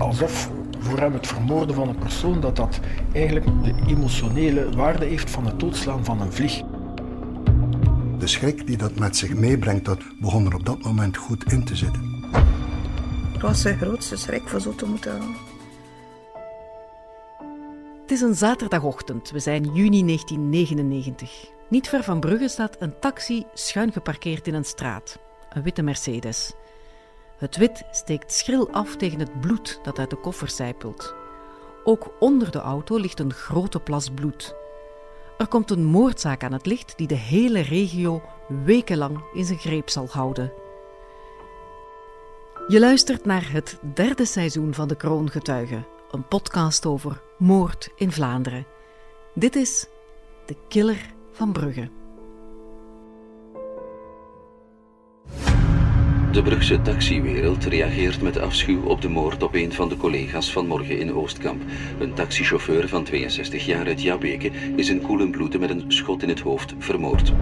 alsof voor hem het vermoorden van een persoon, dat dat eigenlijk de emotionele waarde heeft van het doodslaan van een vlieg. De schrik die dat met zich meebrengt, dat begon er op dat moment goed in te zitten. Het was zijn grootste schrik voor zo te moeten gaan. Het is een zaterdagochtend. We zijn juni 1999. Niet ver van Brugge staat een taxi schuin geparkeerd in een straat. Een witte Mercedes. Het wit steekt schril af tegen het bloed dat uit de koffer zijpelt. Ook onder de auto ligt een grote plas bloed. Er komt een moordzaak aan het licht die de hele regio wekenlang in zijn greep zal houden. Je luistert naar het derde seizoen van De Kroongetuigen, een podcast over moord in Vlaanderen. Dit is De Killer van Brugge. De Brugse taxiwereld reageert met afschuw op de moord op een van de collega's van morgen in Oostkamp. Een taxichauffeur van 62 jaar uit Jabbeke is in koele bloede met een schot in het hoofd vermoord.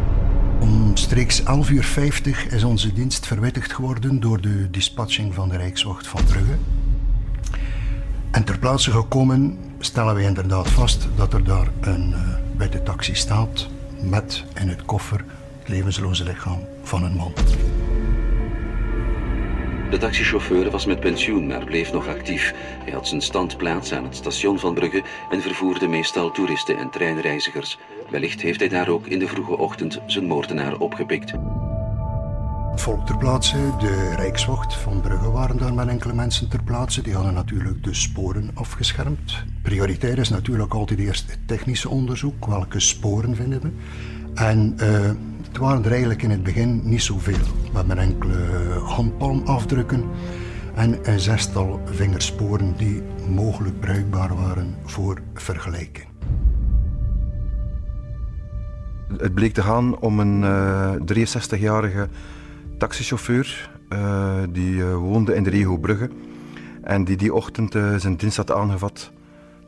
Omstreeks 11.50 uur 50 is onze dienst verwittigd geworden door de dispatching van de Rijkswacht van Brugge. En ter plaatse gekomen stellen wij inderdaad vast dat er daar een uh, witte taxi staat met in het koffer het levensloze lichaam van een man. De taxichauffeur was met pensioen, maar bleef nog actief. Hij had zijn standplaats aan het station van Brugge en vervoerde meestal toeristen en treinreizigers. Wellicht heeft hij daar ook in de vroege ochtend zijn moordenaar opgepikt. Volk ter plaatse, de Rijkswacht van Brugge waren daar met enkele mensen ter plaatse. Die hadden natuurlijk de sporen afgeschermd. Prioritair is natuurlijk altijd eerst het technische onderzoek. Welke sporen vinden we? En uh, het waren er eigenlijk in het begin niet zoveel. We hebben enkele handpalmafdrukken en een zestal vingersporen die mogelijk bruikbaar waren voor vergelijking. Het bleek te gaan om een uh, 63-jarige taxichauffeur uh, die uh, woonde in de regio Brugge en die die ochtend zijn dienst had aangevat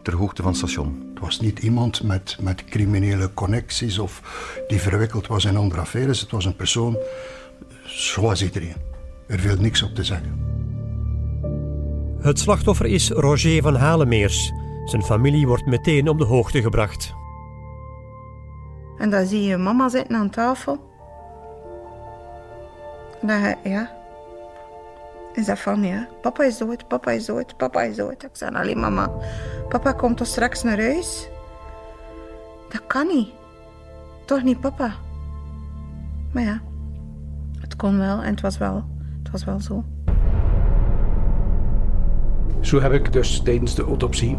ter hoogte van het station. Het was niet iemand met, met criminele connecties of die verwikkeld was in andere affaires. Het was een persoon zoals iedereen. Er viel niks op te zeggen. Het slachtoffer is Roger van Halemeers. Zijn familie wordt meteen op de hoogte gebracht. En dan zie je mama zitten aan tafel. En dan, ja. En zei van, ja, papa is dood, papa is dood, papa is dood. Ik zei alleen, mama, papa komt toch straks naar huis? Dat kan niet. Toch niet papa? Maar ja, kon wel en het was wel, het was wel zo. Zo heb ik dus tijdens de autopsie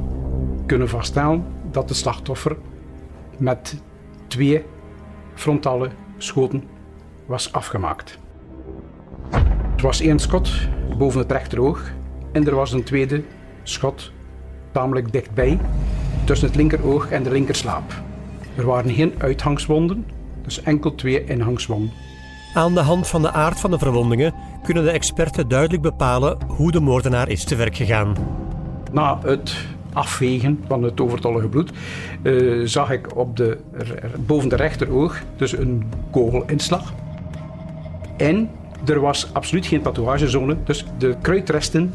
kunnen vaststellen dat de slachtoffer met twee frontale schoten was afgemaakt. Het was één schot boven het rechteroog en er was een tweede schot tamelijk dichtbij tussen het linkeroog en de linkerslaap. Er waren geen uithangswonden, dus enkel twee inhangswonden. Aan de hand van de aard van de verwondingen kunnen de experten duidelijk bepalen hoe de moordenaar is te werk gegaan. Na het afvegen van het overtollige bloed uh, zag ik op de, boven de rechteroog dus een kogelinslag. En er was absoluut geen tatoeagezone, dus de kruidresten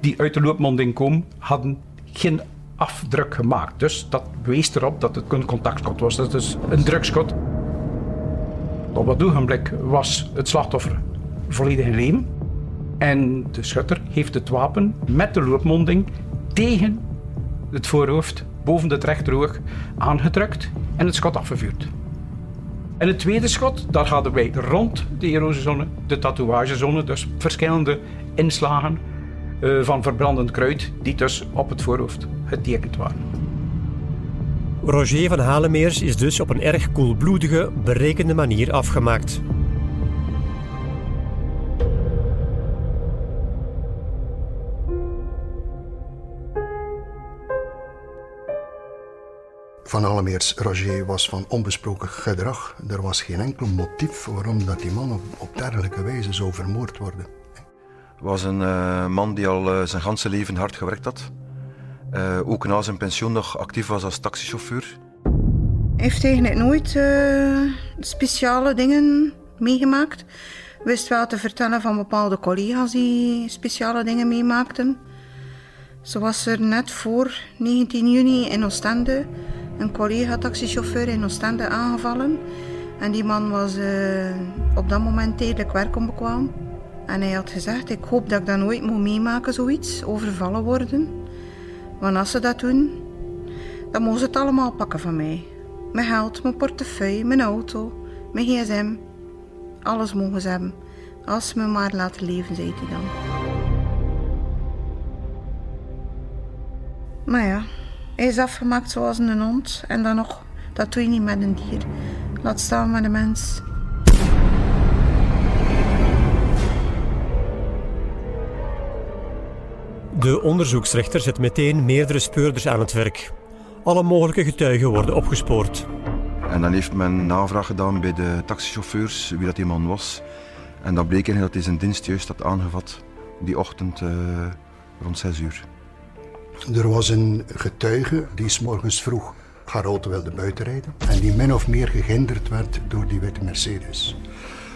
die uit de loopmonding komen, hadden geen afdruk gemaakt. Dus dat wees erop dat het een contactschot was. Dat is een drugschot. Op dat ogenblik was het slachtoffer volledig in leven. En de schutter heeft het wapen met de loopmonding tegen het voorhoofd boven het rechteroog aangedrukt en het schot afgevuurd. En het tweede schot, daar hadden wij rond de erosiezone, de tatoeagezone, dus verschillende inslagen uh, van verbrandend kruid, die dus op het voorhoofd getekend waren. Roger van Halemeers is dus op een erg koelbloedige, berekende manier afgemaakt. Van Allemeers Roger was van onbesproken gedrag. Er was geen enkel motief waarom dat die man op, op dergelijke wijze zou vermoord worden. was een uh, man die al uh, zijn ganse leven hard gewerkt had. Uh, ook na zijn pensioen nog actief was als taxichauffeur. Heeft eigenlijk nooit speciale dingen meegemaakt. Wist wel te vertellen van bepaalde collega's die speciale dingen meemaakten. Zo was er net voor 19 juni in Oostende een collega-taxichauffeur in Oostende aangevallen. En die man was uh, op dat moment tijdelijk werkonbekwaam. En hij had gezegd, ik hoop dat ik dat nooit moet meemaken, zoiets, overvallen worden. Want als ze dat doen, dan mogen ze het allemaal pakken van mij. Mijn geld, mijn portefeuille, mijn auto, mijn gsm. Alles mogen ze hebben. Als ze me maar laten leven, zei hij dan. Maar ja, hij is afgemaakt zoals een hond. En dan nog, dat doe je niet met een dier. Laat staan met een mens. De onderzoeksrechter zet meteen meerdere speurders aan het werk. Alle mogelijke getuigen worden opgespoord. En dan heeft men navraag gedaan bij de taxichauffeurs wie dat die man was. En dan bleek dat hij zijn dienst juist had aangevat die ochtend uh, rond 6 uur. Er was een getuige die s morgens vroeg haar auto wilde buitenrijden en die min of meer gehinderd werd door die witte Mercedes.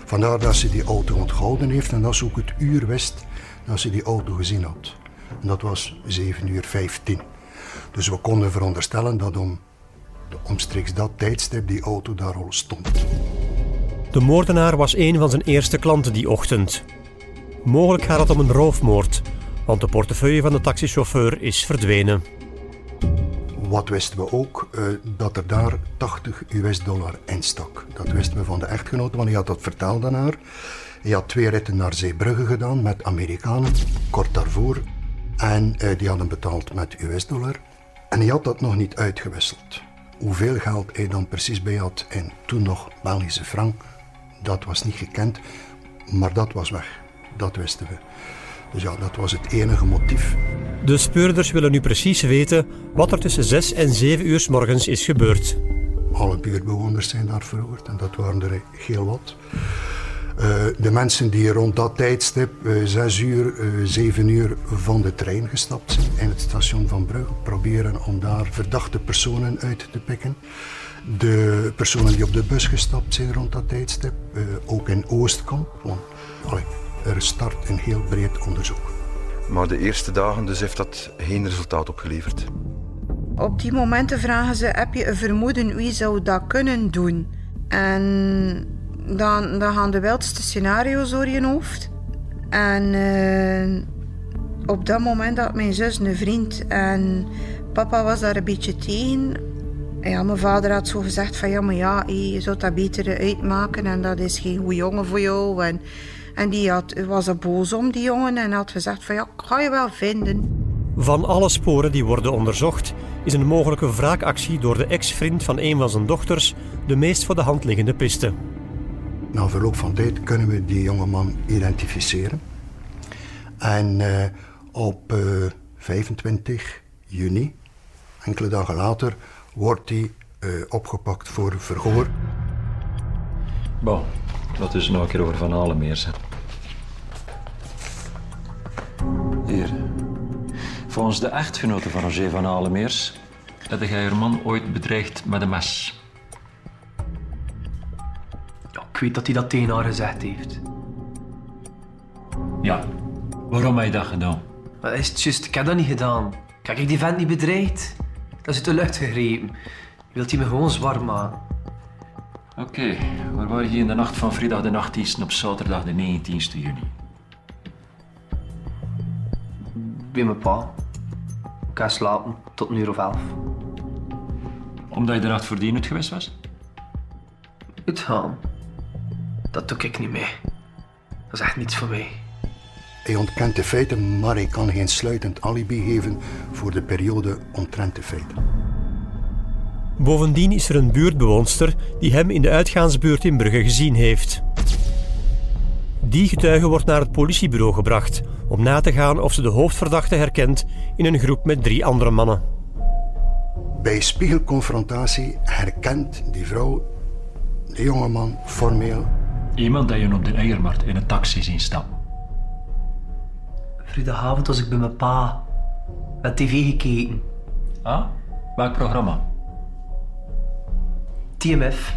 Vandaar dat ze die auto onthouden heeft en dat ze ook het uur wist dat ze die auto gezien had. En dat was 7 uur 15. Dus we konden veronderstellen dat om omstreeks dat tijdstip die auto daar al stond. De moordenaar was een van zijn eerste klanten die ochtend. Mogelijk gaat het om een roofmoord, want de portefeuille van de taxichauffeur is verdwenen. Wat wisten we ook? Uh, dat er daar 80 US-dollar in stak. Dat wisten we van de echtgenote, want hij had dat verteld aan haar. Hij had twee ritten naar Zeebrugge gedaan met Amerikanen, kort daarvoor. En uh, die hadden betaald met US-dollar. En hij had dat nog niet uitgewisseld. Hoeveel geld hij dan precies bij had en toen nog Belgische frank, dat was niet gekend. Maar dat was weg. Dat wisten we. Dus ja, dat was het enige motief. De speurders willen nu precies weten wat er tussen 6 en 7 uur s morgens is gebeurd. Alle buurtbewoners zijn daar verhoord en dat waren er heel wat. Uh, de mensen die rond dat tijdstip, uh, 6 uur, uh, 7 uur, van de trein gestapt zijn in het station van Brugge, proberen om daar verdachte personen uit te pikken. De personen die op de bus gestapt zijn rond dat tijdstip, uh, ook in Oostkamp. Want, allee, er start een heel breed onderzoek. Maar de eerste dagen dus heeft dat geen resultaat opgeleverd. Op die momenten vragen ze: heb je een vermoeden wie zou dat kunnen doen? En dan, dan gaan de wildste scenario's door je hoofd. En uh, op dat moment had mijn zus een vriend en papa was daar een beetje tegen. Ja, mijn vader had zo gezegd van ja, maar ja, je zou dat beter uitmaken en dat is geen goede jongen voor jou. En en die had, was er boos om, die jongen, en had gezegd van ja, ga je wel vinden. Van alle sporen die worden onderzocht, is een mogelijke wraakactie door de ex-vriend van een van zijn dochters de meest voor de hand liggende piste. Na verloop van tijd kunnen we die jongeman identificeren. En uh, op uh, eh, 25 juni, enkele dagen later, wordt hij uh, opgepakt voor verhoor. Bon, dat is nog een keer over Van Alemeers. Hier. Volgens de echtgenote van Roger van Alemeers heb jij je man ooit bedreigd met een mes. Ja, ik weet dat hij dat tegen haar gezegd heeft. Ja, waarom heb je dat gedaan? Dat is het juist, ik heb dat niet gedaan. Kijk, ik die vent niet bedreigd. Dat is uit de lucht gegrepen. Wilt hij me gewoon zwaar maken? Oké, okay, waar waren je in de nacht van vrijdag de 18e op zaterdag de 19e juni? Bij mijn pa. Ik ga slapen tot een uur of elf. Omdat je de nacht voordien geweest was? Uitgaan? Dat doe ik niet mee. Dat is echt niets voor mij. Hij ontkent de feiten, maar hij kan geen sluitend alibi geven voor de periode omtrent de feiten. Bovendien is er een buurtbewoonster die hem in de uitgaansbuurt in Brugge gezien heeft. Die getuige wordt naar het politiebureau gebracht om na te gaan of ze de hoofdverdachte herkent in een groep met drie andere mannen. Bij spiegelconfrontatie herkent die vrouw de jongeman formeel. Iemand dat je op de Eiermarkt in een taxi zien stappen. Vrijdagavond was ik bij mijn pa. Met tv gekeken. Ah, welk programma? TMF.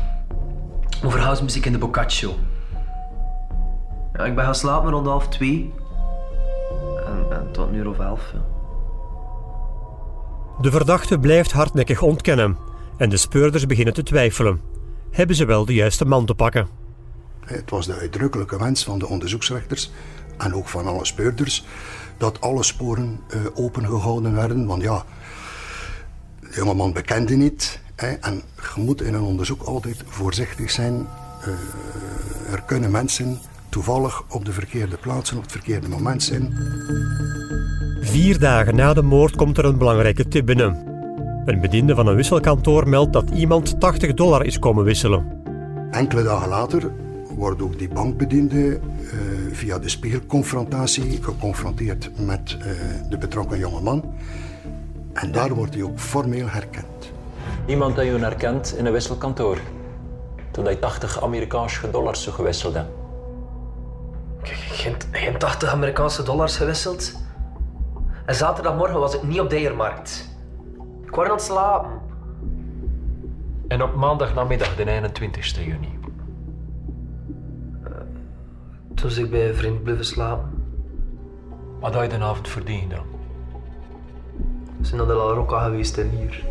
Over housemuziek in de Boccaccio. Ja, ik ben gaan slapen rond half twee. En, en tot een uur of elf. Ja. De verdachte blijft hardnekkig ontkennen en de speurders beginnen te twijfelen. Hebben ze wel de juiste man te pakken? Het was de uitdrukkelijke wens van de onderzoeksrechters en ook van alle speurders dat alle sporen uh, opengehouden werden. Want ja, de jongeman bekende niet. Hè, en je moet in een onderzoek altijd voorzichtig zijn. Uh, er kunnen mensen toevallig op de verkeerde plaats en op het verkeerde moment zijn. Vier dagen na de moord komt er een belangrijke tip binnen. Een bediende van een wisselkantoor meldt dat iemand 80 dollar is komen wisselen. Enkele dagen later wordt ook die bankbediende uh, via de spiegelconfrontatie geconfronteerd met uh, de betrokken jongeman. En daar wordt hij ook formeel herkend. Iemand dat je herkent in een wisselkantoor. Toen hij 80 Amerikaanse dollars gewisseld hebt. Geen, geen 80 Amerikaanse dollars gewisseld? En zaterdagmorgen was ik niet op de Eiermarkt. Ik was aan het slapen. En op maandagnamiddag, de 21 juni? Toen ik bij een vriend blijven slapen. Wat had je de avond verdiend dan? We zijn naar de La Rocca geweest en hier.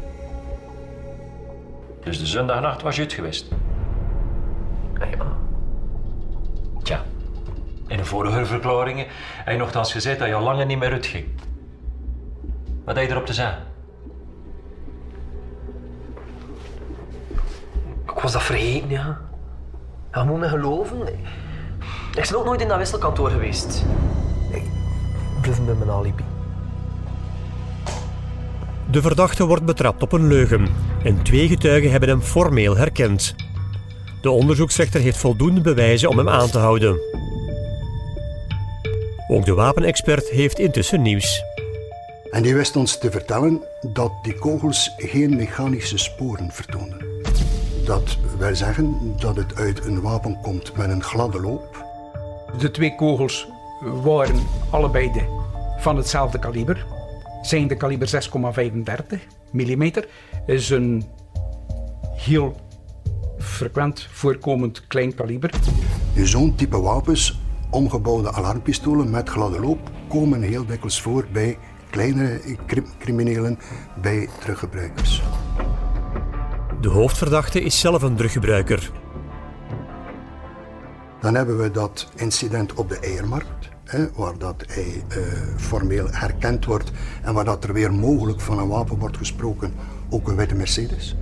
Dus de zondagnacht was je het geweest? Ja. Tja, in de vorige verklaringen heb je nogthans gezegd dat je al langer niet meer uitging. Wat heb je erop te zeggen? Ik was dat vergeten, ja. Je moet me geloven. Ik ben ook nooit in dat wisselkantoor geweest. Ik blijf met mijn alibi. De verdachte wordt betrapt op een leugen en twee getuigen hebben hem formeel herkend. De onderzoeksrechter heeft voldoende bewijzen om hem aan te houden. Ook de wapenexpert heeft intussen nieuws. En die wist ons te vertellen dat die kogels geen mechanische sporen vertoonden. Dat wil zeggen dat het uit een wapen komt met een gladde loop. De twee kogels waren allebei de, van hetzelfde kaliber. Zijn de kaliber 6,35 mm. Is een heel frequent voorkomend klein kaliber. Zo'n type wapens, omgebouwde alarmpistolen met gladde loop, komen heel dikwijls voor bij kleinere criminelen, bij teruggebruikers. De hoofdverdachte is zelf een druggebruiker. Dan hebben we dat incident op de Eiermarkt, hè, waar dat hij uh, formeel herkend wordt en waar dat er weer mogelijk van een wapen wordt gesproken, ook een witte Mercedes.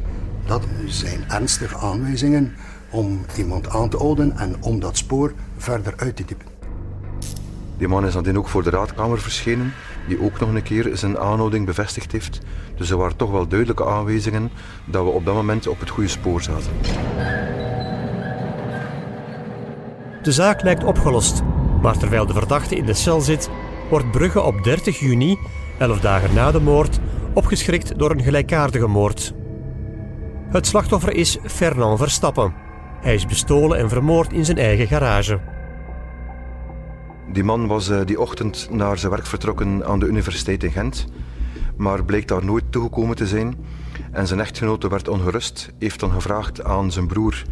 Dat zijn ernstige aanwijzingen om iemand aan te houden en om dat spoor verder uit te diepen. Die man is dan ook voor de raadkamer verschenen, die ook nog een keer zijn aanhouding bevestigd heeft. Dus er waren toch wel duidelijke aanwijzingen dat we op dat moment op het goede spoor zaten. De zaak lijkt opgelost, maar terwijl de verdachte in de cel zit, wordt Brugge op 30 juni, elf dagen na de moord, opgeschrikt door een gelijkaardige moord. Het slachtoffer is Fernand Verstappen. Hij is bestolen en vermoord in zijn eigen garage. Die man was uh, die ochtend naar zijn werk vertrokken aan de universiteit in Gent, maar bleek daar nooit toegekomen te zijn. En zijn echtgenote werd ongerust, heeft dan gevraagd aan zijn broer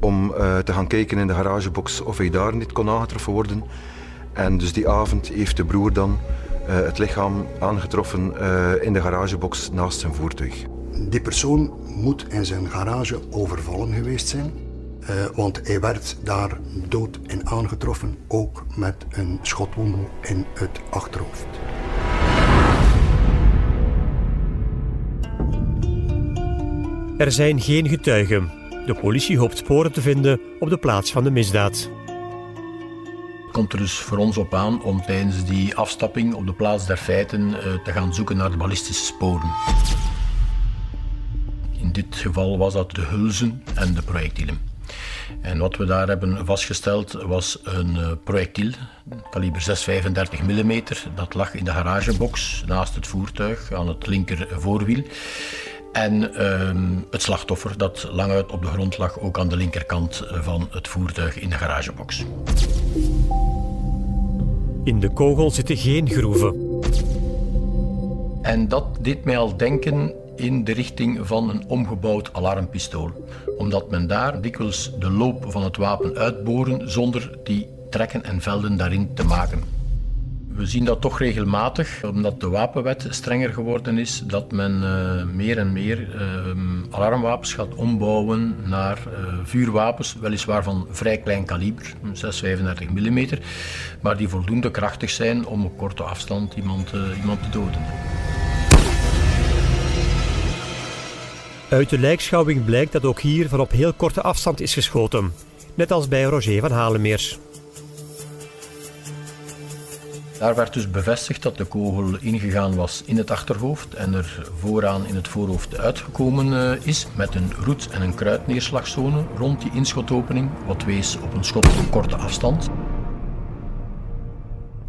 om uh, te gaan kijken in de garagebox of hij daar niet kon aangetroffen worden. En dus die avond heeft de broer dan uh, het lichaam aangetroffen in de garagebox naast zijn voertuig. Die persoon moet in zijn garage overvallen geweest zijn. Uh, want hij werd daar dood in aangetroffen, ook met een schotwonde in het achterhoofd. Er zijn geen getuigen. De politie hoopt sporen te vinden op de plaats van de misdaad. Het komt er dus voor ons op aan om tijdens die afstapping op de plaats der feiten uh, te gaan zoeken naar de ballistische sporen. In dit geval was dat de hulzen en de projectielen. En wat we daar hebben vastgesteld was een uh, projectiel, kaliber 6,35 mm. Dat lag in de garagebox naast het voertuig aan het linker voorwiel. En uh, het slachtoffer dat lang uit op de grond lag, ook aan de linkerkant van het voertuig in de garagebox. In de kogel zitten geen groeven. En dat deed mij al denken in de richting van een omgebouwd alarmpistool. Omdat men daar dikwijls de loop van het wapen uitboren zonder die trekken en velden daarin te maken. We zien dat toch regelmatig, omdat de wapenwet strenger geworden is, dat men uh, meer en meer uh, alarmwapens gaat ombouwen naar uh, vuurwapens, weliswaar van vrij klein kaliber, 6,35 mm, maar die voldoende krachtig zijn om op korte afstand iemand, iemand te doden. Uit de lijkschouwing blijkt dat ook hier van op heel korte afstand is geschoten, net als bij Roger van Halemeers. Daar werd dus bevestigd dat de kogel ingegaan was in het achterhoofd en er vooraan in het voorhoofd uitgekomen eh, is met een roet- en een kruidneerslagzone rond die inschotopening, wat wees op een schot op korte afstand.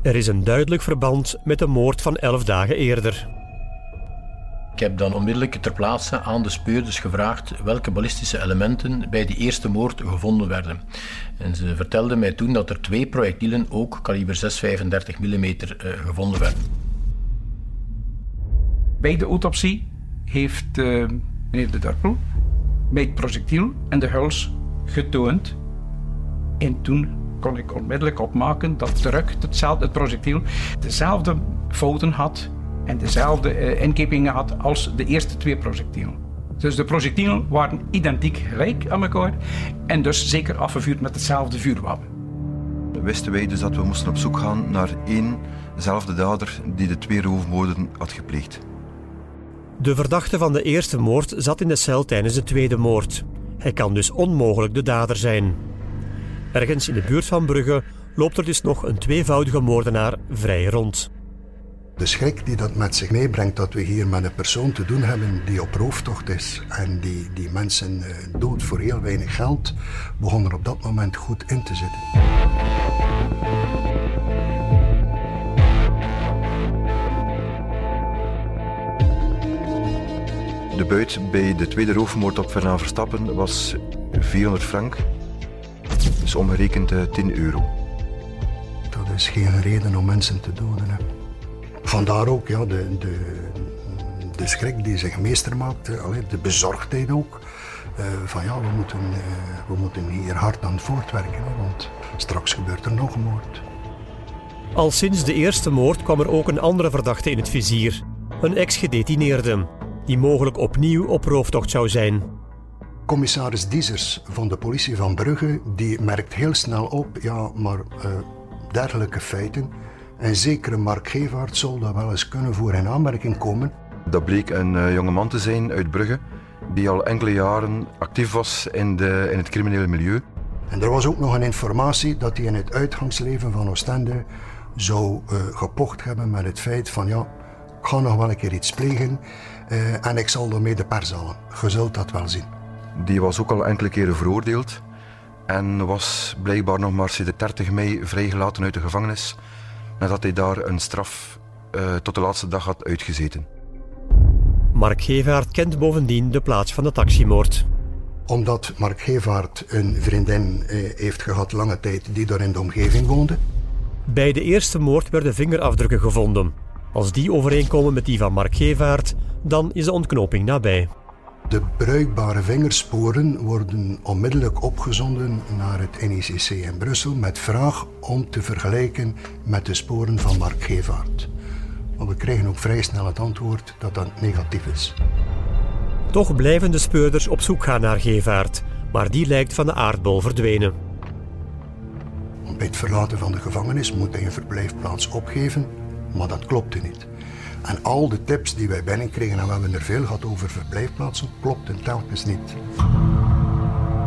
Er is een duidelijk verband met de moord van elf dagen eerder. Ik heb dan onmiddellijk ter plaatse aan de speurders gevraagd welke ballistische elementen bij die eerste moord gevonden werden. En ze vertelden mij toen dat er twee projectielen, ook kaliber 6,35 mm, uh, gevonden werden. Bij de autopsie heeft uh, meneer De Dorpel mij het projectiel en de huls getoond. En toen kon ik onmiddellijk opmaken dat terug hetzelfde, het projectiel dezelfde fouten had en dezelfde uh, inkepingen had als de eerste twee projectielen. Dus de projectielen waren identiek gelijk aan elkaar en dus zeker afgevuurd met hetzelfde vuurwapen. Wisten wij dus dat we moesten op zoek gaan naar éénzelfde dader die de twee roofmoorden had gepleegd. De verdachte van de eerste moord zat in de cel tijdens de tweede moord. Hij kan dus onmogelijk de dader zijn. Ergens in de buurt van Brugge loopt er dus nog een tweevoudige moordenaar vrij rond. De schrik die dat met zich meebrengt dat we hier met een persoon te doen hebben die op rooftocht is en die, die mensen eh, dood voor heel weinig geld, begon er op dat moment goed in te zitten. De buit bij de tweede roofmoord op Fernand Verstappen was 400 frank, dus omgerekend 10 eh, euro. Dat is geen reden om mensen te doden. Hè. Vandaar ook ja, de, de, de schrik die zich meester maakt, de bezorgdheid ook. Uh, van ja, we moeten, uh, we moeten hier hard aan voortwerken, hè, want straks gebeurt er nog een moord. Al sinds de eerste moord kwam er ook een andere verdachte in het vizier. Een ex-gedetineerde, die mogelijk opnieuw op rooftocht zou zijn. Commissaris Diezers van de politie van Brugge die merkt heel snel op, ja, maar uh, dergelijke feiten en zekere Mark Gevaert zal dat wel eens kunnen voor in aanmerking komen. Dat bleek een uh, jonge man te zijn uit Brugge, die al enkele jaren actief was in, de, in het criminele milieu. En er was ook nog een informatie dat hij in het uitgangsleven van Oostende zou uh, gepocht hebben met het feit van ja, ik ga nog wel een keer iets plegen uh, en ik zal ermee de pers halen. Je zult dat wel zien. Die was ook al enkele keren veroordeeld en was blijkbaar nog maar sinds de 30 mei vrijgelaten uit de gevangenis nadat hij daar een straf uh, tot de laatste dag had uitgezeten. Mark Gevaert kent bovendien de plaats van de taximoord. Omdat Mark Gevaert een vriendin uh, heeft gehad lange tijd die daar in de omgeving woonde. Bij de eerste moord werden vingerafdrukken gevonden. Als die overeenkomen met die van Mark Gevaert, dan is de ontknoping nabij. De bruikbare vingersporen worden onmiddellijk opgezonden naar het NICC in Brussel met vraag om te vergelijken met de sporen van Mark Gevaert. Maar we krijgen ook vrij snel het antwoord dat dat negatief is. Toch blijven de speurders op zoek gaan naar Gevaert, maar die lijkt van de aardbol verdwenen. Bij het verlaten van de gevangenis moet hij een verblijfplaats opgeven, maar dat klopte niet. En al de tips die wij binnenkregen, en we hebben er veel gehad over verblijfplaatsen, klopten telkens niet.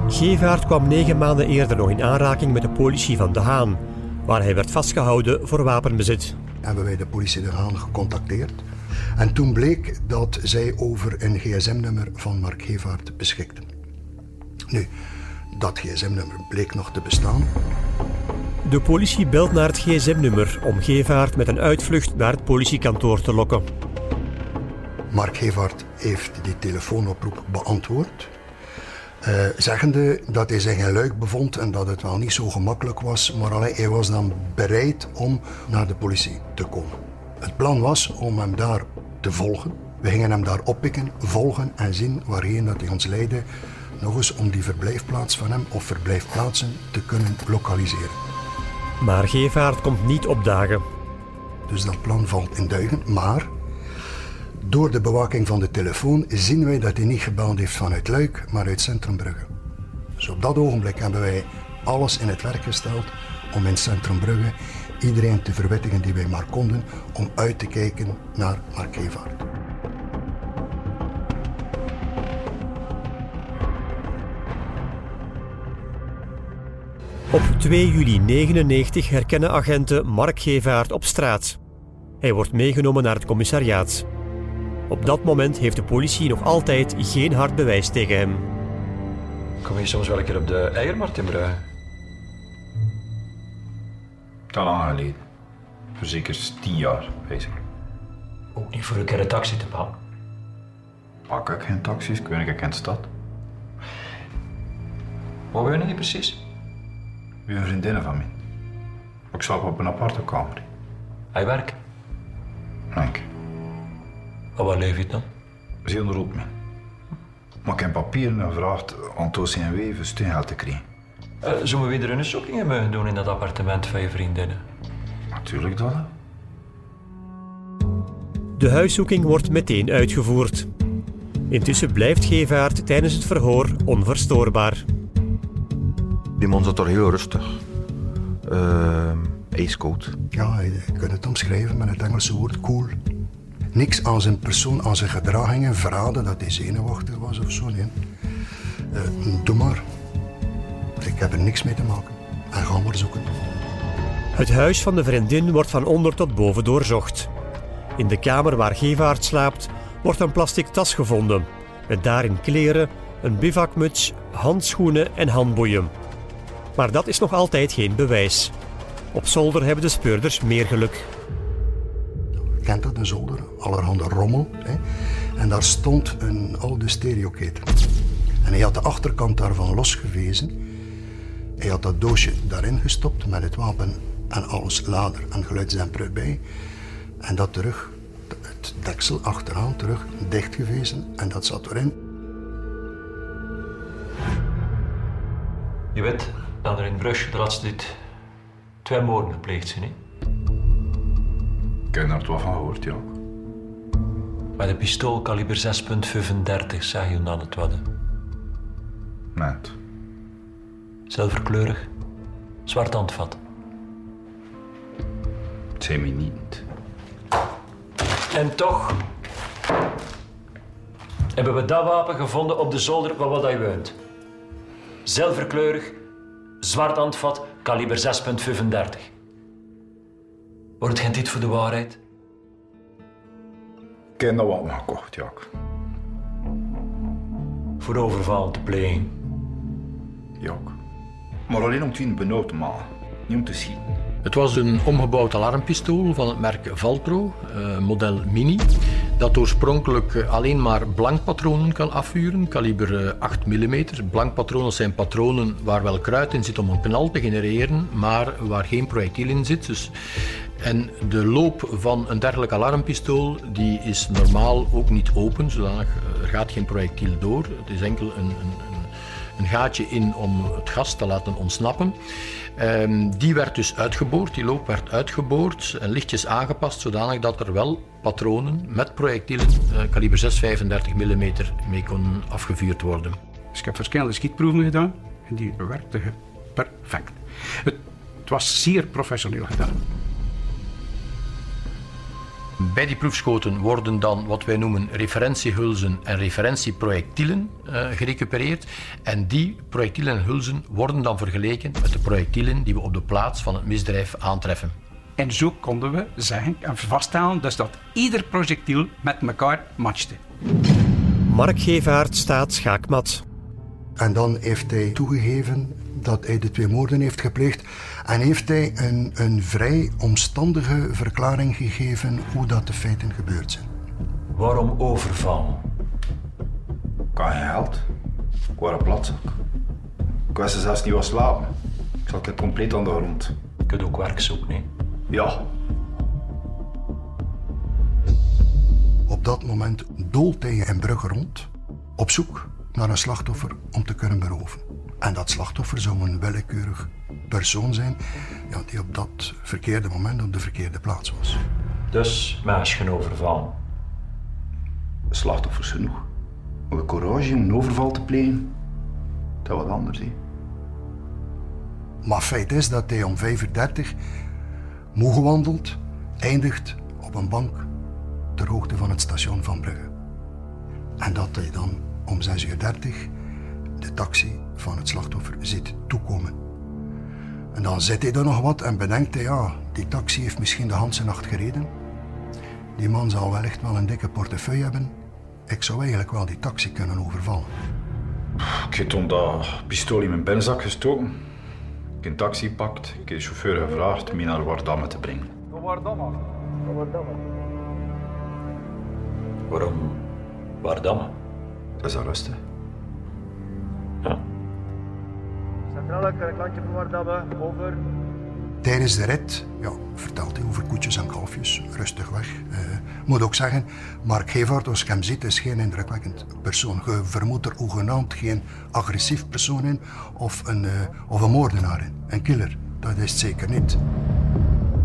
Gevaert kwam negen maanden eerder nog in aanraking met de politie van De Haan, waar hij werd vastgehouden voor wapenbezit. Hebben wij de politie De Haan gecontacteerd. En toen bleek dat zij over een gsm-nummer van Mark Gevaert beschikten. Nu, dat gsm-nummer bleek nog te bestaan. De politie belt naar het gsm-nummer om Gevaert met een uitvlucht naar het politiekantoor te lokken. Mark Gevaert heeft die telefoonoproep beantwoord. Uh, zeggende dat hij zich in Luik bevond en dat het wel niet zo gemakkelijk was, maar alleen, hij was dan bereid om naar de politie te komen. Het plan was om hem daar te volgen. We gingen hem daar oppikken, volgen en zien waarheen dat hij ons leidde. Nog eens om die verblijfplaats van hem of verblijfplaatsen te kunnen lokaliseren. Maar Gevaert komt niet opdagen. Dus dat plan valt in duigen. Maar door de bewaking van de telefoon zien wij dat hij niet gebeld heeft vanuit Luik, maar uit Centrumbrugge. Dus op dat ogenblik hebben wij alles in het werk gesteld om in Centrumbrugge iedereen te verwittigen die wij maar konden om uit te kijken naar Mark Gevaert. Op 2 juli 1999 herkennen agenten Mark Gevaert op straat. Hij wordt meegenomen naar het commissariaat. Op dat moment heeft de politie nog altijd geen hard bewijs tegen hem. Kom je soms wel een keer op de eiermarkt in Brugge? Te lang geleden. Voor zeker tien jaar, bezig. Ook niet voor een keer een taxi te pakken. Pak ik geen taxis, ik weet ik in de stad. Waar wonen je precies? Bij een vriendinnen van mij. Ik slaap op een aparte kamer. Hij werkt. Dank. En waar leef je dan? Zeer rood mee. Maar ik heb papieren en vraagt aan het OCMW voor steungeld te krijgen. Uh, zullen we weer een zoekingen mogen doen in dat appartement van je vriendinnen? Natuurlijk dat. hè. De huiszoeking wordt meteen uitgevoerd. Intussen blijft Gevaert tijdens het verhoor onverstoorbaar. Die man zat er heel rustig. Uh, ijskoud. Ja, je kunt het omschrijven met het Engelse woord cool. Niks aan zijn persoon, aan zijn gedragingen verraden dat hij zenuwachtig was of zo. Nee. Eh, doe maar. Ik heb er niks mee te maken. En ga maar zoeken. Het huis van de vriendin wordt van onder tot boven doorzocht. In de kamer waar Gevaert slaapt wordt een plastic tas gevonden. Met daarin kleren, een bivakmuts, handschoenen en handboeien. Maar dat is nog altijd geen bewijs. Op zolder hebben de speurders meer geluk. Kent dat, een zolder? Allerhande rommel. Hè? En daar stond een oude stereoketen. En hij had de achterkant daarvan losgewezen. Hij had dat doosje daarin gestopt met het wapen en alles lader en geluidsdemper erbij. En dat terug, het deksel achteraan terug, dichtgewezen en dat zat erin. Je weet dat er in Bruges de laatste dit twee moorden gepleegd zijn, hè? Ik heb er wat van gehoord, ja. Met een pistool kaliber 6.35 zag je dan het wadden. Net. Zilverkleurig, zwart handvat. Het zijn mij niet. En toch hebben we dat wapen gevonden op de zolder van wat hij woont. Zilverkleurig, zwart handvat, kaliber 6.35. Wordt geen dit voor de waarheid? Ik heb dat wat gekocht, ja. Voor overval te plegen. Ja. Maar alleen om het in benauwd te maken. Niet om te schieten. Het was een omgebouwd alarmpistool van het merk Valtro, eh, model Mini, dat oorspronkelijk eh, alleen maar blankpatronen kan afvuren, kaliber eh, 8 mm. Blankpatronen zijn patronen waar wel kruid in zit om een knal te genereren, maar waar geen projectiel in zit. Dus en de loop van een dergelijk alarmpistool die is normaal ook niet open, zodanig eh, er gaat geen projectiel door. Het is enkel een, een, een gaatje in om het gas te laten ontsnappen. Ehm, die werd dus uitgeboord, die loop werd uitgeboord en lichtjes aangepast, zodanig dat er wel patronen met projectielen eh, kaliber 6,35 mm mee kon afgevuurd worden. Dus ik heb verschillende schietproeven gedaan en die werkten perfect. Het, het was zeer professioneel gedaan. Bij die proefschoten worden dan wat wij noemen referentiehulzen en referentieprojectielen uh, gerecupereerd. En die projectielen en hulzen worden dan vergeleken met de projectielen die we op de plaats van het misdrijf aantreffen. En zo konden we zeggen en vaststellen dus dat ieder projectiel met elkaar matchte. Mark Gevaert staat schaakmat. En dan heeft hij toegegeven dat hij de twee moorden heeft gepleegd. En heeft hij een, een vrij omstandige verklaring gegeven hoe dat de feiten gebeurd zijn. Waarom overval? Kan geen geld. Ik was een platzak. Ik wist zelfs niet wat slapen. Ik zat compleet aan de grond. Je kunt ook werk zoeken, hè? Ja. Op dat moment doolt hij in Brugge rond, op zoek naar een slachtoffer om te kunnen beroven. En dat slachtoffer zou een willekeurig persoon zijn ja, die op dat verkeerde moment op de verkeerde plaats was. Dus meisje overvallen. Slachtoffers genoeg. Maar de courage om een overval te plegen, dat wat anders. Hè. Maar feit is dat hij om 35 moe gewandeld eindigt op een bank ter hoogte van het station van Brugge. En dat hij dan om 6 uur 30 de taxi van het slachtoffer ziet toekomen. En dan zit hij er nog wat en bedenkt hij, ja, die taxi heeft misschien de hele nacht gereden. Die man zal wellicht wel een dikke portefeuille hebben. Ik zou eigenlijk wel die taxi kunnen overvallen. Ik heb toen dat pistool in mijn binnenzak gestoken. Ik heb een taxi gepakt. Ik heb de chauffeur gevraagd me naar Wardamme te brengen. Waarom Wardamme? Dat is arrest, hè. Ja. Centrale klanktje voor Wardamme, over. Tijdens de rit ja, vertelt hij over koetjes en kalfjes, rustig weg. Eh, moet ook zeggen, Mark Gevaert, als je hem ziet, is geen indrukwekkend persoon. Je vermoedt er hoegenaamd geen agressief persoon in of een, eh, of een moordenaar in. Een killer, dat is het zeker niet.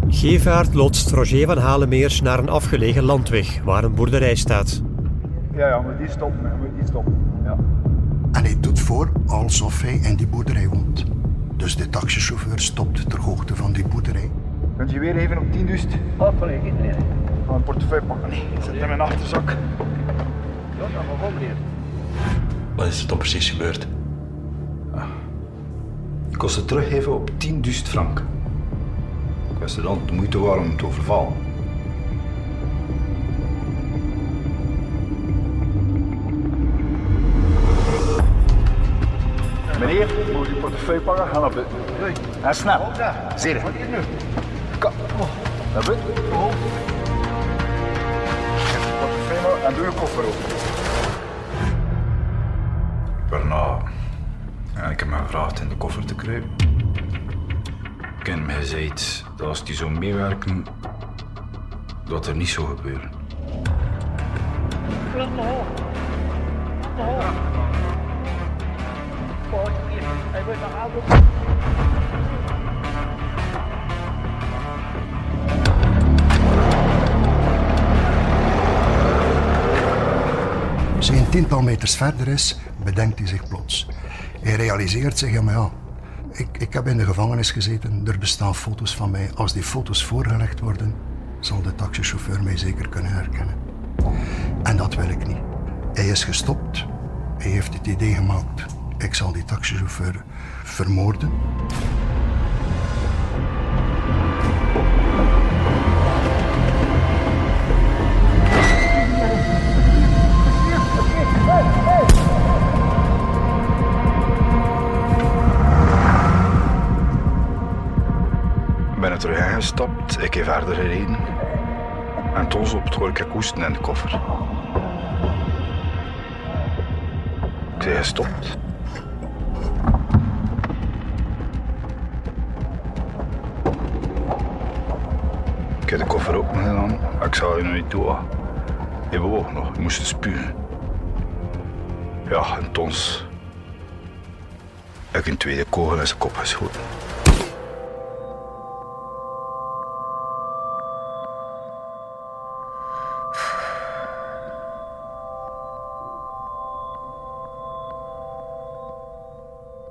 Gevaert loodst Roger van Halemeers naar een afgelegen landweg waar een boerderij staat. Ja, ja, moet die stoppen, je moet die stoppen. En hij doet voor alsof hij in die boerderij woont. Dus de taxichauffeur stopt ter hoogte van die boerderij. Kunt je weer even op 10 dust? Oh, nee, nee, nee. Ga een portefeuille pakken. Nee, zit in mijn achterzak. Ja, dat mag wel, meneer. Wat is er dan precies gebeurd? Ik kost het teruggeven op 10 duizend frank. Ik wist het dan de moeite waard om te overvallen. Meneer, moet je portefeuille pakken? Ga naar buiten. En snel. Zie je. Kom. Naar buiten. Geef je portefeuille en doe je koffer open. Waarna ja, ik heb me gevraagd in de koffer te kruipen. Ik heb hem gezegd dat als die zou meewerken, dat er niet zou gebeuren. Als hij een tiental meters verder is, bedenkt hij zich plots. Hij realiseert zich, ja maar ja, ik, ik heb in de gevangenis gezeten, er bestaan foto's van mij. Als die foto's voorgelegd worden, zal de taxichauffeur mij zeker kunnen herkennen. En dat wil ik niet. Hij is gestopt, hij heeft het idee gemaakt. Ik zal die taxichauffeur vermoorden. Ben er terug ingestapt, ik heb verder gereden. En toen op hoor ik hoesten in de koffer. Ik zei gestopt. Ik heb de koffer open maar ik zou je nog niet doen. Je bewoog nog, je moest spugen. Ja, en tons. ik een tweede kogel in zijn kop geschoten.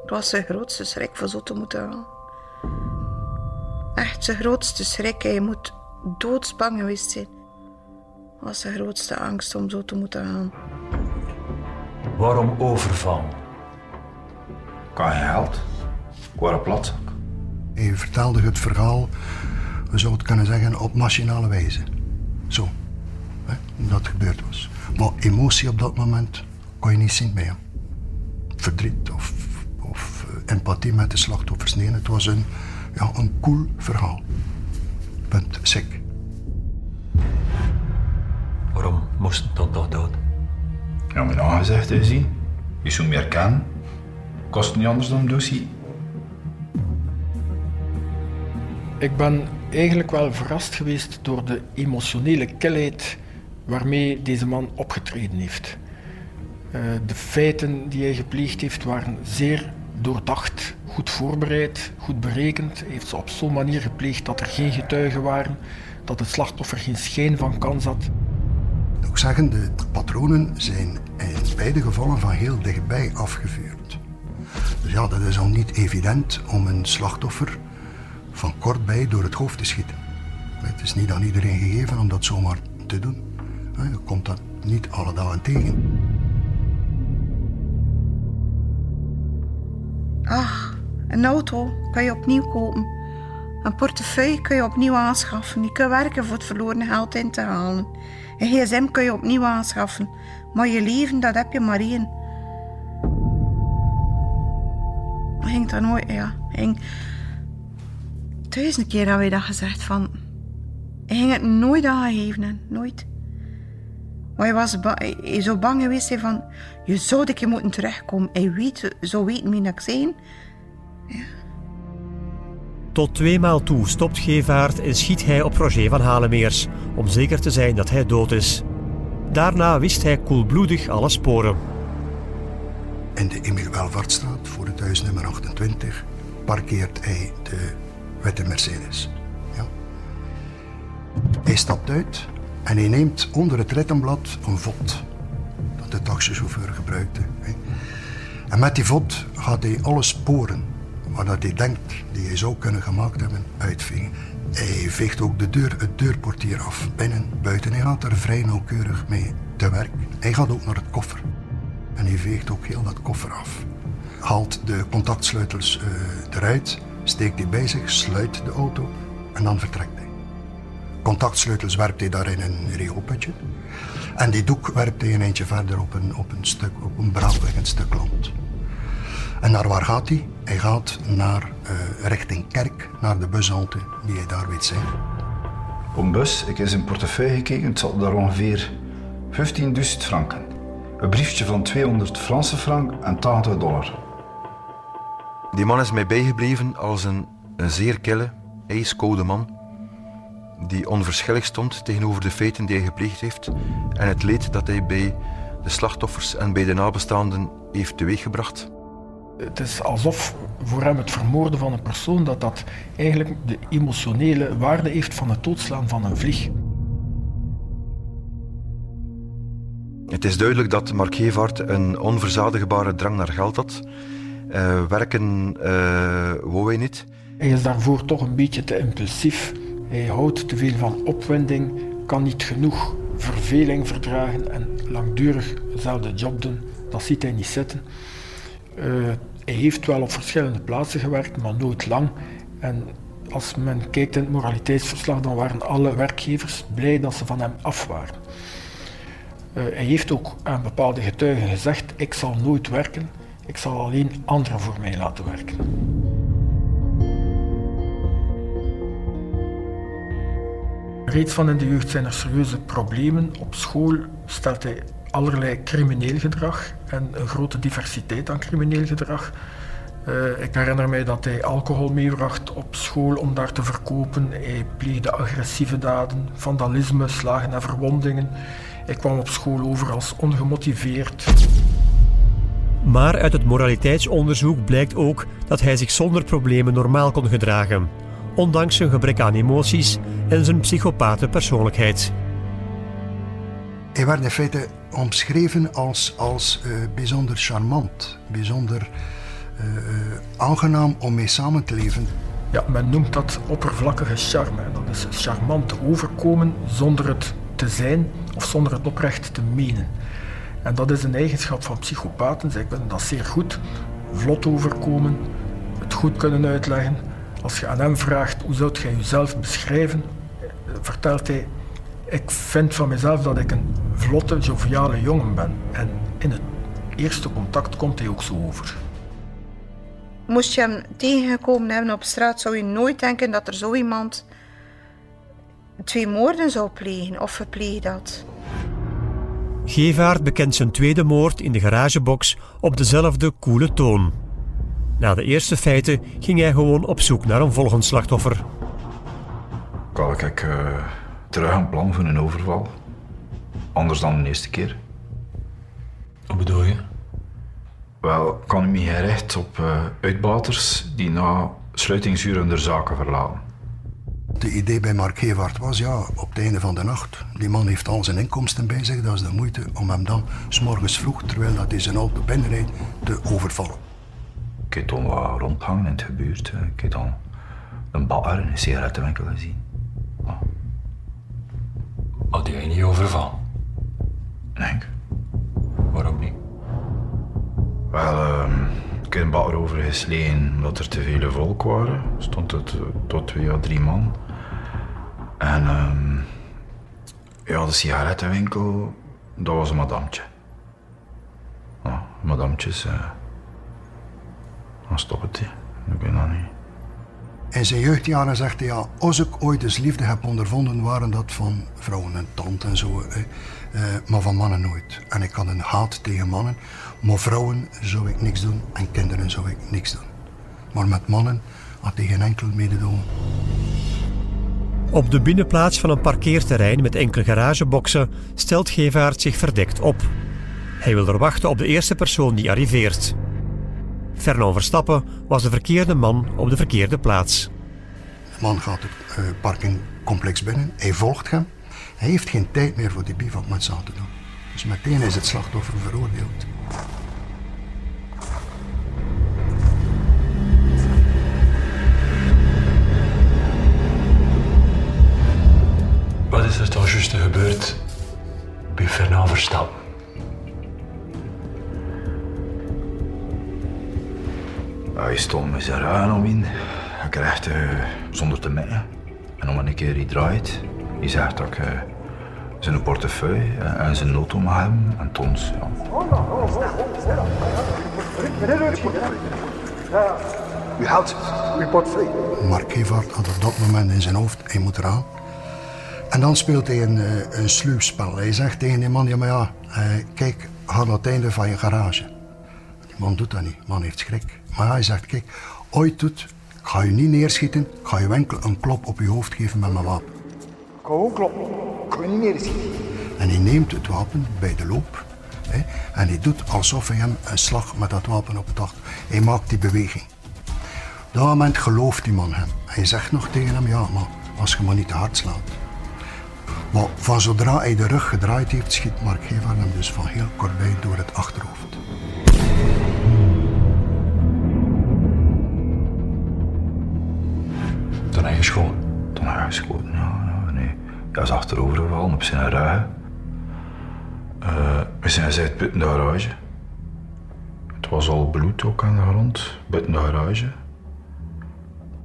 Het was zijn grootste schrik voor zo te moeten gaan. Echt zijn grootste schrik. Hij moet doodsbang geweest zijn. Het was zijn grootste angst om zo te moeten gaan. Waarom overvallen? Kan je geld? Ik word een platzak. Hij vertelde het verhaal, we zouden het kunnen zeggen, op machinale wijze. Zo, hè, dat gebeurd was. Maar emotie op dat moment kon je niet zien bij hem. Verdriet of, of eh, empathie met de slachtoffers. Nee, het was een, ja, een cool verhaal. Punt, sick. Moest dan toch dood? Ja, mijn aangezegd is hij. Je zou meer kennen. Kost niet anders dan dosie. Ik ben eigenlijk wel verrast geweest door de emotionele kilheid waarmee deze man opgetreden heeft. Eh, de feiten die hij gepleegd heeft waren zeer doordacht, goed voorbereid, goed berekend. Hij heeft ze op zo'n manier gepleegd dat er geen getuigen waren, dat het slachtoffer geen schijn van kans had. Zeggen, de patronen zijn in beide gevallen van heel dichtbij afgevuurd. Dus ja, dat is al niet evident om een slachtoffer van kortbij door het hoofd te schieten. Het is niet aan iedereen gegeven om dat zomaar te doen. Je komt dat niet alle dagen tegen. Ach, een auto kan je opnieuw kopen. Een portefeuille kun je opnieuw aanschaffen. Je kunt werken voor het verloren geld in te halen. Een gsm kun je opnieuw aanschaffen. Maar je leven, dat heb je maar één. Ging dat nooit, ja. Ging... Duizend keer hebben we dat gezegd van... Hij ging het nooit aangeven, nooit. Maar hij was zo bang geweest van... Je zou keer moeten terugkomen. Hij weet, zo weten wie ik zijn. Ja. Tot tweemaal toe stopt Gevaert en schiet hij op Roger van Halemeers, om zeker te zijn dat hij dood is. Daarna wist hij koelbloedig alle sporen. In de Emil Welvaartstraat, voor het huis nummer 28, parkeert hij de witte Mercedes. Ja. Hij stapt uit en hij neemt onder het rittenblad een vod dat de taxichauffeur gebruikte. En met die vod gaat hij alle sporen dat hij denkt die hij zou kunnen gemaakt hebben, uitvegen. Hij veegt ook de deur, het deurportier af, binnen, buiten. Hij gaat er vrij nauwkeurig mee te werk. Hij gaat ook naar het koffer. En hij veegt ook heel dat koffer af. Haalt de contactsleutels uh, eruit, steekt die bij zich, sluit de auto en dan vertrekt hij. Contactsleutels werpt hij daar in een rioolputje. En die doek werpt hij een eindje verder op een, op een, stuk, op een braakliggend stuk land. En naar waar gaat hij? Hij gaat naar, uh, richting Kerk, naar de bushalte die hij daar weet zijn. Op een bus, ik heb in zijn portefeuille gekeken, het zat daar ongeveer 15.000 franken. Een briefje van 200 Franse frank en 80 dollar. Die man is mij bijgebleven als een, een zeer kille, ijskoude man die onverschillig stond tegenover de feiten die hij gepleegd heeft en het leed dat hij bij de slachtoffers en bij de nabestaanden heeft teweeggebracht. Het is alsof voor hem het vermoorden van een persoon dat dat eigenlijk de emotionele waarde heeft van het doodslaan van een vlieg. Het is duidelijk dat Mark Gevaert een onverzadigbare drang naar geld had. Uh, werken uh, wou hij niet. Hij is daarvoor toch een beetje te impulsief. Hij houdt te veel van opwinding, kan niet genoeg verveling verdragen en langdurig dezelfde job doen. Dat ziet hij niet zitten. Uh, hij heeft wel op verschillende plaatsen gewerkt, maar nooit lang. En als men kijkt in het moraliteitsverslag, dan waren alle werkgevers blij dat ze van hem af waren. Uh, hij heeft ook aan bepaalde getuigen gezegd: Ik zal nooit werken, ik zal alleen anderen voor mij laten werken. Reeds van in de jeugd zijn er serieuze problemen. Op school stelt hij allerlei crimineel gedrag en een grote diversiteit aan crimineel gedrag. Uh, ik herinner mij dat hij alcohol meebracht op school om daar te verkopen. Hij pleegde agressieve daden, vandalisme, slagen en verwondingen. Hij kwam op school over als ongemotiveerd. Maar uit het moraliteitsonderzoek blijkt ook dat hij zich zonder problemen normaal kon gedragen, ondanks zijn gebrek aan emoties en zijn psychopathe persoonlijkheid. Hij werd in feite omschreven als, als uh, bijzonder charmant, bijzonder uh, aangenaam om mee samen te leven. Ja, men noemt dat oppervlakkige charme. Dat is charmant overkomen zonder het te zijn of zonder het oprecht te menen. En dat is een eigenschap van psychopaten. Zij kunnen dat zeer goed. Vlot overkomen, het goed kunnen uitleggen. Als je aan hem vraagt hoe zou jij jezelf beschrijven, vertelt hij ik vind van mezelf dat ik een vlotte, joviale jongen ben. En in het eerste contact komt hij ook zo over. Moest je hem tegengekomen hebben op straat, zou je nooit denken dat er zo iemand twee moorden zou plegen of verpleegd had. Gevaert bekent zijn tweede moord in de garagebox op dezelfde koele toon. Na de eerste feiten ging hij gewoon op zoek naar een volgend slachtoffer. Kan ik uh, terug een plan voor een overval? Anders dan de eerste keer. Hoe bedoel je? Wel, kan u me gericht op uh, uitbaters die na sluitingsuren de zaken verlaten. De idee bij Mark Gevaert was, ja, op het einde van de nacht, die man heeft al zijn inkomsten bij zich, dat is de moeite om hem dan, s'morgens vroeg, terwijl dat hij zijn auto binnenrijdt, te overvallen. Ik heb toen wat rondhangen in het gebeurt. Ik heb dan een bakker in een sigarettenwinkel gezien. Had jij niet overvallen? Nee. Waarom niet? Wel, uh, ik heb een bakker overgeslegen omdat er te veel volk waren. Stond het tot twee à drie man. En uh, ja, de sigarettenwinkel, dat was een madamtje. Ja, madamtjes, uh, dan stop het. Ik weet dat niet. In zijn jeugdjaren zegt hij, ja, als ik ooit eens liefde heb ondervonden, waren dat van vrouwen en tante en zo. Eh, maar van mannen nooit. En ik had een haat tegen mannen. Maar vrouwen zou ik niks doen en kinderen zou ik niks doen. Maar met mannen had hij geen enkel mededogen. Op de binnenplaats van een parkeerterrein met enkele garageboxen stelt Gevaert zich verdekt op. Hij wil er wachten op de eerste persoon die arriveert. Fernand Verstappen was de verkeerde man op de verkeerde plaats. De man gaat het uh, parkingcomplex binnen, hij volgt hem. Hij heeft geen tijd meer voor die bivak met te doen. Dus meteen is het slachtoffer veroordeeld. Wat is er toch juist gebeurd bij Fernand Verstappen? Hij stond met zijn ruin om in. Hij krijgt uh, zonder te meten. En om een keer hij draait, hij zegt dat ik uh, zijn portefeuille en zijn auto mag hebben en tons. Ja. U houdt uw portefeuille. Mark Gevaert had op dat moment in zijn hoofd, hij moet eraan. En dan speelt hij een, een sluwspel. Hij zegt tegen die man, ja maar ja, kijk, ga naar het einde van je garage. Die man doet dat niet, de man heeft schrik. Maar hij zegt, kijk, ooit doet, ik ga je niet neerschieten, ik ga je enkel een klop op je hoofd geven met mijn wapen. Ik ga ook kloppen, ik ga je niet neerschieten. En hij neemt het wapen bij de loop hè, en hij doet alsof hij hem een slag met dat wapen op het achter. Hij maakt die beweging. Op dat moment gelooft die man hem. Hij zegt nog tegen hem, ja, maar als je maar niet te hard slaat. Maar van zodra hij de rug gedraaid heeft, schiet Mark Gever hem dus van heel kortbij door het achterhoofd. Toen hij geschoten? Toen hij geschoten, ja. ja nee. Hij is achterovergevallen op zijn rug. Uh, we zijn uit buiten de garage. Het was al bloed ook aan de grond, buiten de garage.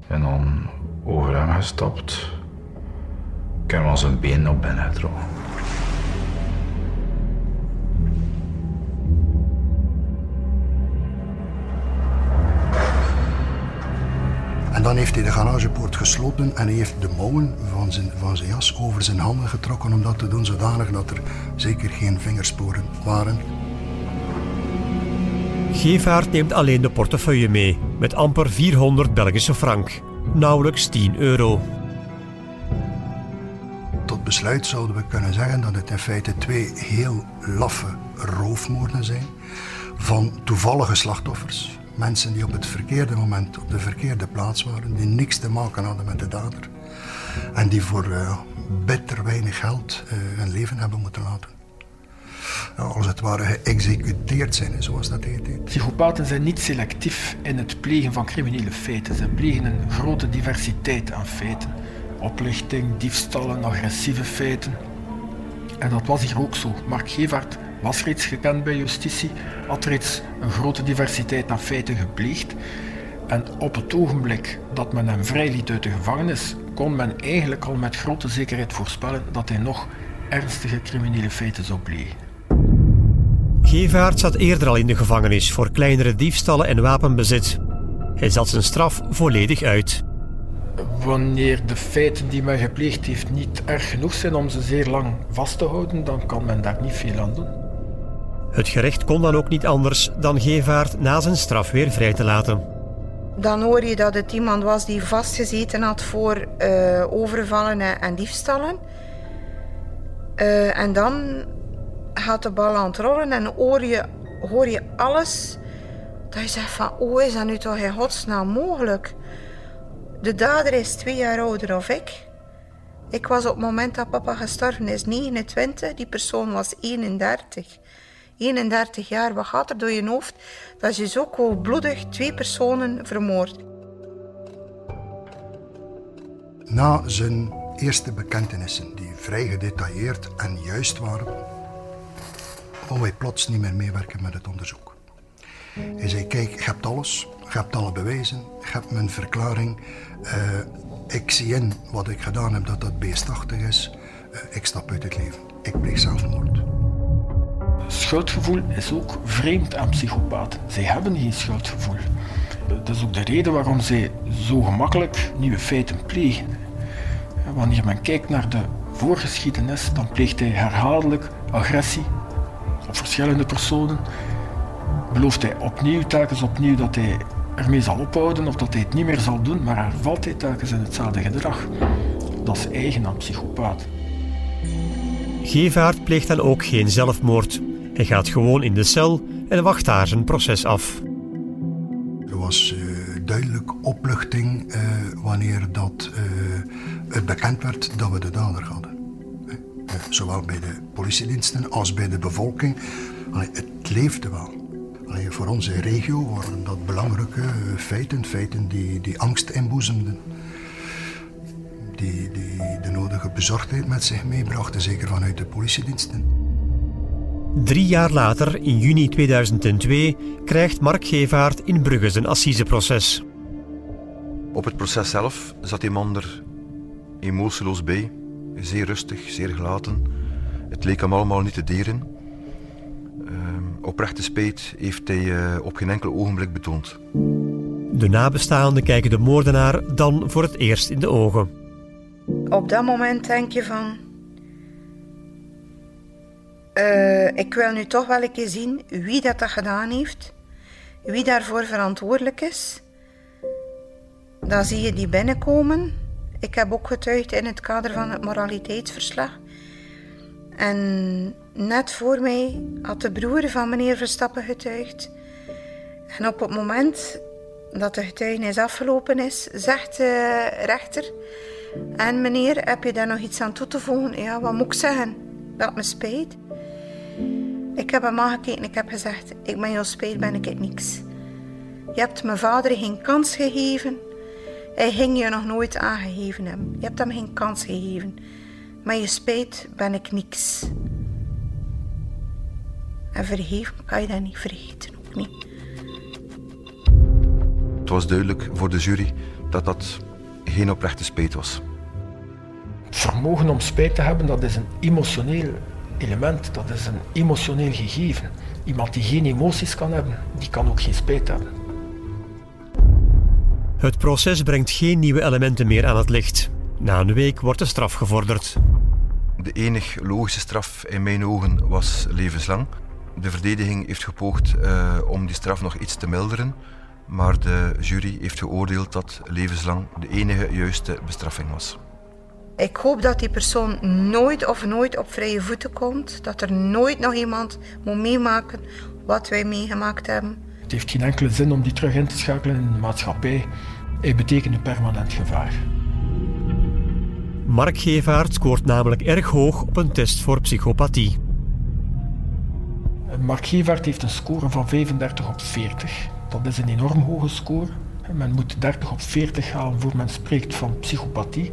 En dan over hem gestapt. Ik heb al zijn been op binnen getrokken. Dan heeft hij de garagepoort gesloten en hij heeft de mouwen van zijn, van zijn jas over zijn handen getrokken om dat te doen, zodanig dat er zeker geen vingersporen waren. Gevaert neemt alleen de portefeuille mee, met amper 400 Belgische frank. Nauwelijks 10 euro. Tot besluit zouden we kunnen zeggen dat het in feite twee heel laffe roofmoorden zijn van toevallige slachtoffers. Mensen die op het verkeerde moment op de verkeerde plaats waren, die niks te maken hadden met de dader. En die voor uh, bitter weinig geld uh, hun leven hebben moeten laten. Ja, als het ware geëxecuteerd zijn, zoals dat heet. Psychopaten zijn niet selectief in het plegen van criminele feiten. Ze plegen een grote diversiteit aan feiten. Oplichting, diefstallen, agressieve feiten. En dat was hier ook zo. Mark Gevaert was reeds gekend bij justitie, had reeds een grote diversiteit aan feiten gepleegd. En op het ogenblik dat men hem vrijliet uit de gevangenis, kon men eigenlijk al met grote zekerheid voorspellen dat hij nog ernstige criminele feiten zou plegen. Gevaert zat eerder al in de gevangenis voor kleinere diefstallen en wapenbezit. Hij zat zijn straf volledig uit. Wanneer de feiten die men gepleegd heeft niet erg genoeg zijn om ze zeer lang vast te houden, dan kan men daar niet veel aan doen. Het gerecht kon dan ook niet anders dan Gevaert na zijn straf weer vrij te laten. Dan hoor je dat het iemand was die vastgezeten had voor uh, overvallen en diefstallen. Uh, en dan gaat de bal aan het rollen en hoor je, hoor je alles Dat je zegt van, hoe is dat nu toch in godsnaam mogelijk? De dader is twee jaar ouder of ik. Ik was op het moment dat papa gestorven is 29, die persoon was 31. 31 jaar, wat gaat er door je hoofd dat je zo koelbloedig twee personen vermoordt? Na zijn eerste bekentenissen, die vrij gedetailleerd en juist waren, wou hij plots niet meer meewerken met het onderzoek. Hij zei, kijk, je hebt alles, je hebt alle bewijzen, je hebt mijn verklaring. Uh, ik zie in wat ik gedaan heb dat dat beestachtig is. Uh, ik stap uit het leven. Ik pleeg zelfmoord. Schuldgevoel is ook vreemd aan psychopaten. Zij hebben geen schuldgevoel. Dat is ook de reden waarom zij zo gemakkelijk nieuwe feiten plegen. Wanneer men kijkt naar de voorgeschiedenis, dan pleegt hij herhaaldelijk agressie op verschillende personen. Belooft hij opnieuw, telkens opnieuw, dat hij ermee zal ophouden of dat hij het niet meer zal doen, maar valt hij telkens in hetzelfde gedrag. Dat is eigen aan psychopaat. Gevaert pleegt dan ook geen zelfmoord. Hij gaat gewoon in de cel en wacht daar zijn proces af. Er was uh, duidelijk opluchting uh, wanneer dat, uh, het bekend werd dat we de dader hadden. zowel bij de politiediensten als bij de bevolking. Het leefde wel. Voor onze regio waren dat belangrijke feiten, feiten die, die angst inboezemden. Die, die de nodige bezorgdheid met zich meebrachten, zeker vanuit de politiediensten. Drie jaar later, in juni 2002, krijgt Mark Gevaert in Brugge zijn assiseproces. Op het proces zelf zat die man er emotieloos bij, zeer rustig, zeer gelaten. Het leek hem allemaal niet te deren. Uh, oprechte spijt heeft hij uh, op geen enkel ogenblik betoond. De nabestaanden kijken de moordenaar dan voor het eerst in de ogen. Op dat moment denk je van... Uh, ik wil nu toch wel een keer zien wie dat, dat gedaan heeft. Wie daarvoor verantwoordelijk is. Dan zie je die binnenkomen. Ik heb ook getuigd in het kader van het moraliteitsverslag. En net voor mij had de broer van meneer Verstappen getuigd. En op het moment dat de getuigenis afgelopen is, zegt de rechter... En meneer, heb je daar nog iets aan toe te voegen? Ja, wat moet ik zeggen? Dat me spijt. Ik heb hem aangekeken ik heb gezegd, ik ben jou spijt, ben ik het niks. Je hebt mijn vader geen kans gegeven. Hij ging je nog nooit aangegeven hebben. Je hebt hem geen kans gegeven. Maar je spijt ben ik niks. En vergeven kan je dat niet vergeten, ook niet. Het was duidelijk voor de jury dat dat geen oprechte spijt was. Het vermogen om spijt te hebben, dat is een emotioneel element, dat is een emotioneel gegeven. Iemand die geen emoties kan hebben, die kan ook geen spijt hebben. Het proces brengt geen nieuwe elementen meer aan het licht. Na een week wordt de straf gevorderd. De enig logische straf in mijn ogen was levenslang. De verdediging heeft gepoogd uh, om die straf nog iets te milderen, maar de jury heeft geoordeeld dat levenslang de enige juiste bestraffing was. Ik hoop dat die persoon nooit of nooit op vrije voeten komt. Dat er nooit nog iemand moet meemaken wat wij meegemaakt hebben. Het heeft geen enkele zin om die terug in te schakelen in de maatschappij. Hij betekent een permanent gevaar. Mark Gevaert scoort namelijk erg hoog op een test voor psychopathie. Mark Gevaert heeft een score van 35 op 40. Dat is een enorm hoge score. Men moet 30 op 40 halen voor men spreekt van psychopathie.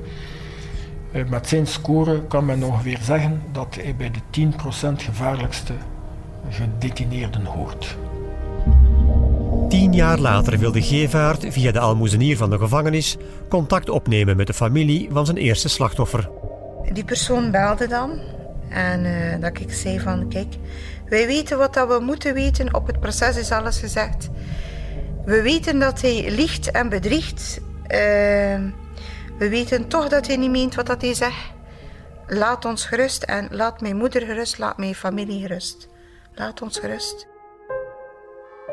Eh, met zijn score kan men ongeveer zeggen dat hij bij de 10% gevaarlijkste gedetineerden hoort. Tien jaar later wil de Gevaart via de almoezenier van de gevangenis contact opnemen met de familie van zijn eerste slachtoffer. Die persoon belde dan en uh, dat ik zei van kijk, wij weten wat dat we moeten weten, op het proces is alles gezegd. We weten dat hij liegt en bedriegt. Uh, we weten toch dat hij niet meent wat dat hij zegt. Laat ons gerust en laat mijn moeder gerust, laat mijn familie gerust. Laat ons gerust.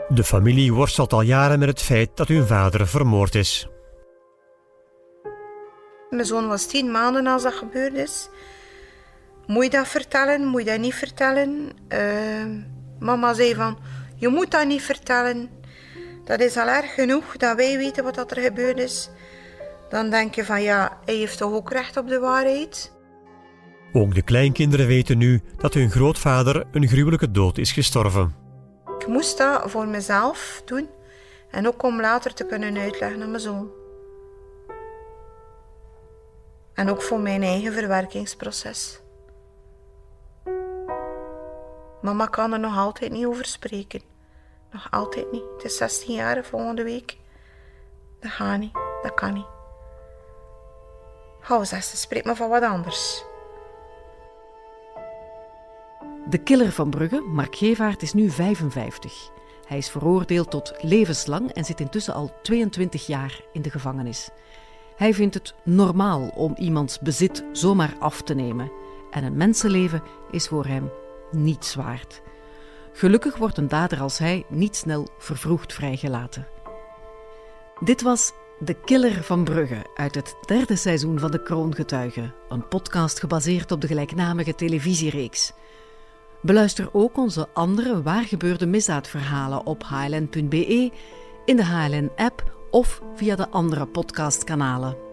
De familie worstelt al jaren met het feit dat hun vader vermoord is. Mijn zoon was tien maanden als dat gebeurd is. Moet je dat vertellen? Moet je dat niet vertellen? Uh, mama zei van, je moet dat niet vertellen. Dat is al erg genoeg dat wij weten wat er gebeurd is. Dan denk je van ja, hij heeft toch ook recht op de waarheid? Ook de kleinkinderen weten nu dat hun grootvader een gruwelijke dood is gestorven. Ik moest dat voor mezelf doen en ook om later te kunnen uitleggen aan mijn zoon. En ook voor mijn eigen verwerkingsproces. Mama kan er nog altijd niet over spreken. Nog altijd niet. Het is 16 jaar volgende week. Dat gaat niet. Dat kan niet. Hou eens, spreek maar van wat anders. De killer van Brugge, Mark Gevaert, is nu 55. Hij is veroordeeld tot levenslang en zit intussen al 22 jaar in de gevangenis. Hij vindt het normaal om iemands bezit zomaar af te nemen. En een mensenleven is voor hem niets waard. Gelukkig wordt een dader als hij niet snel vervroegd vrijgelaten. Dit was De Killer van Brugge uit het derde seizoen van De Kroongetuigen, een podcast gebaseerd op de gelijknamige televisiereeks. Beluister ook onze andere waargebeurde misdaadverhalen op hln.be, in de HLN-app of via de andere podcastkanalen.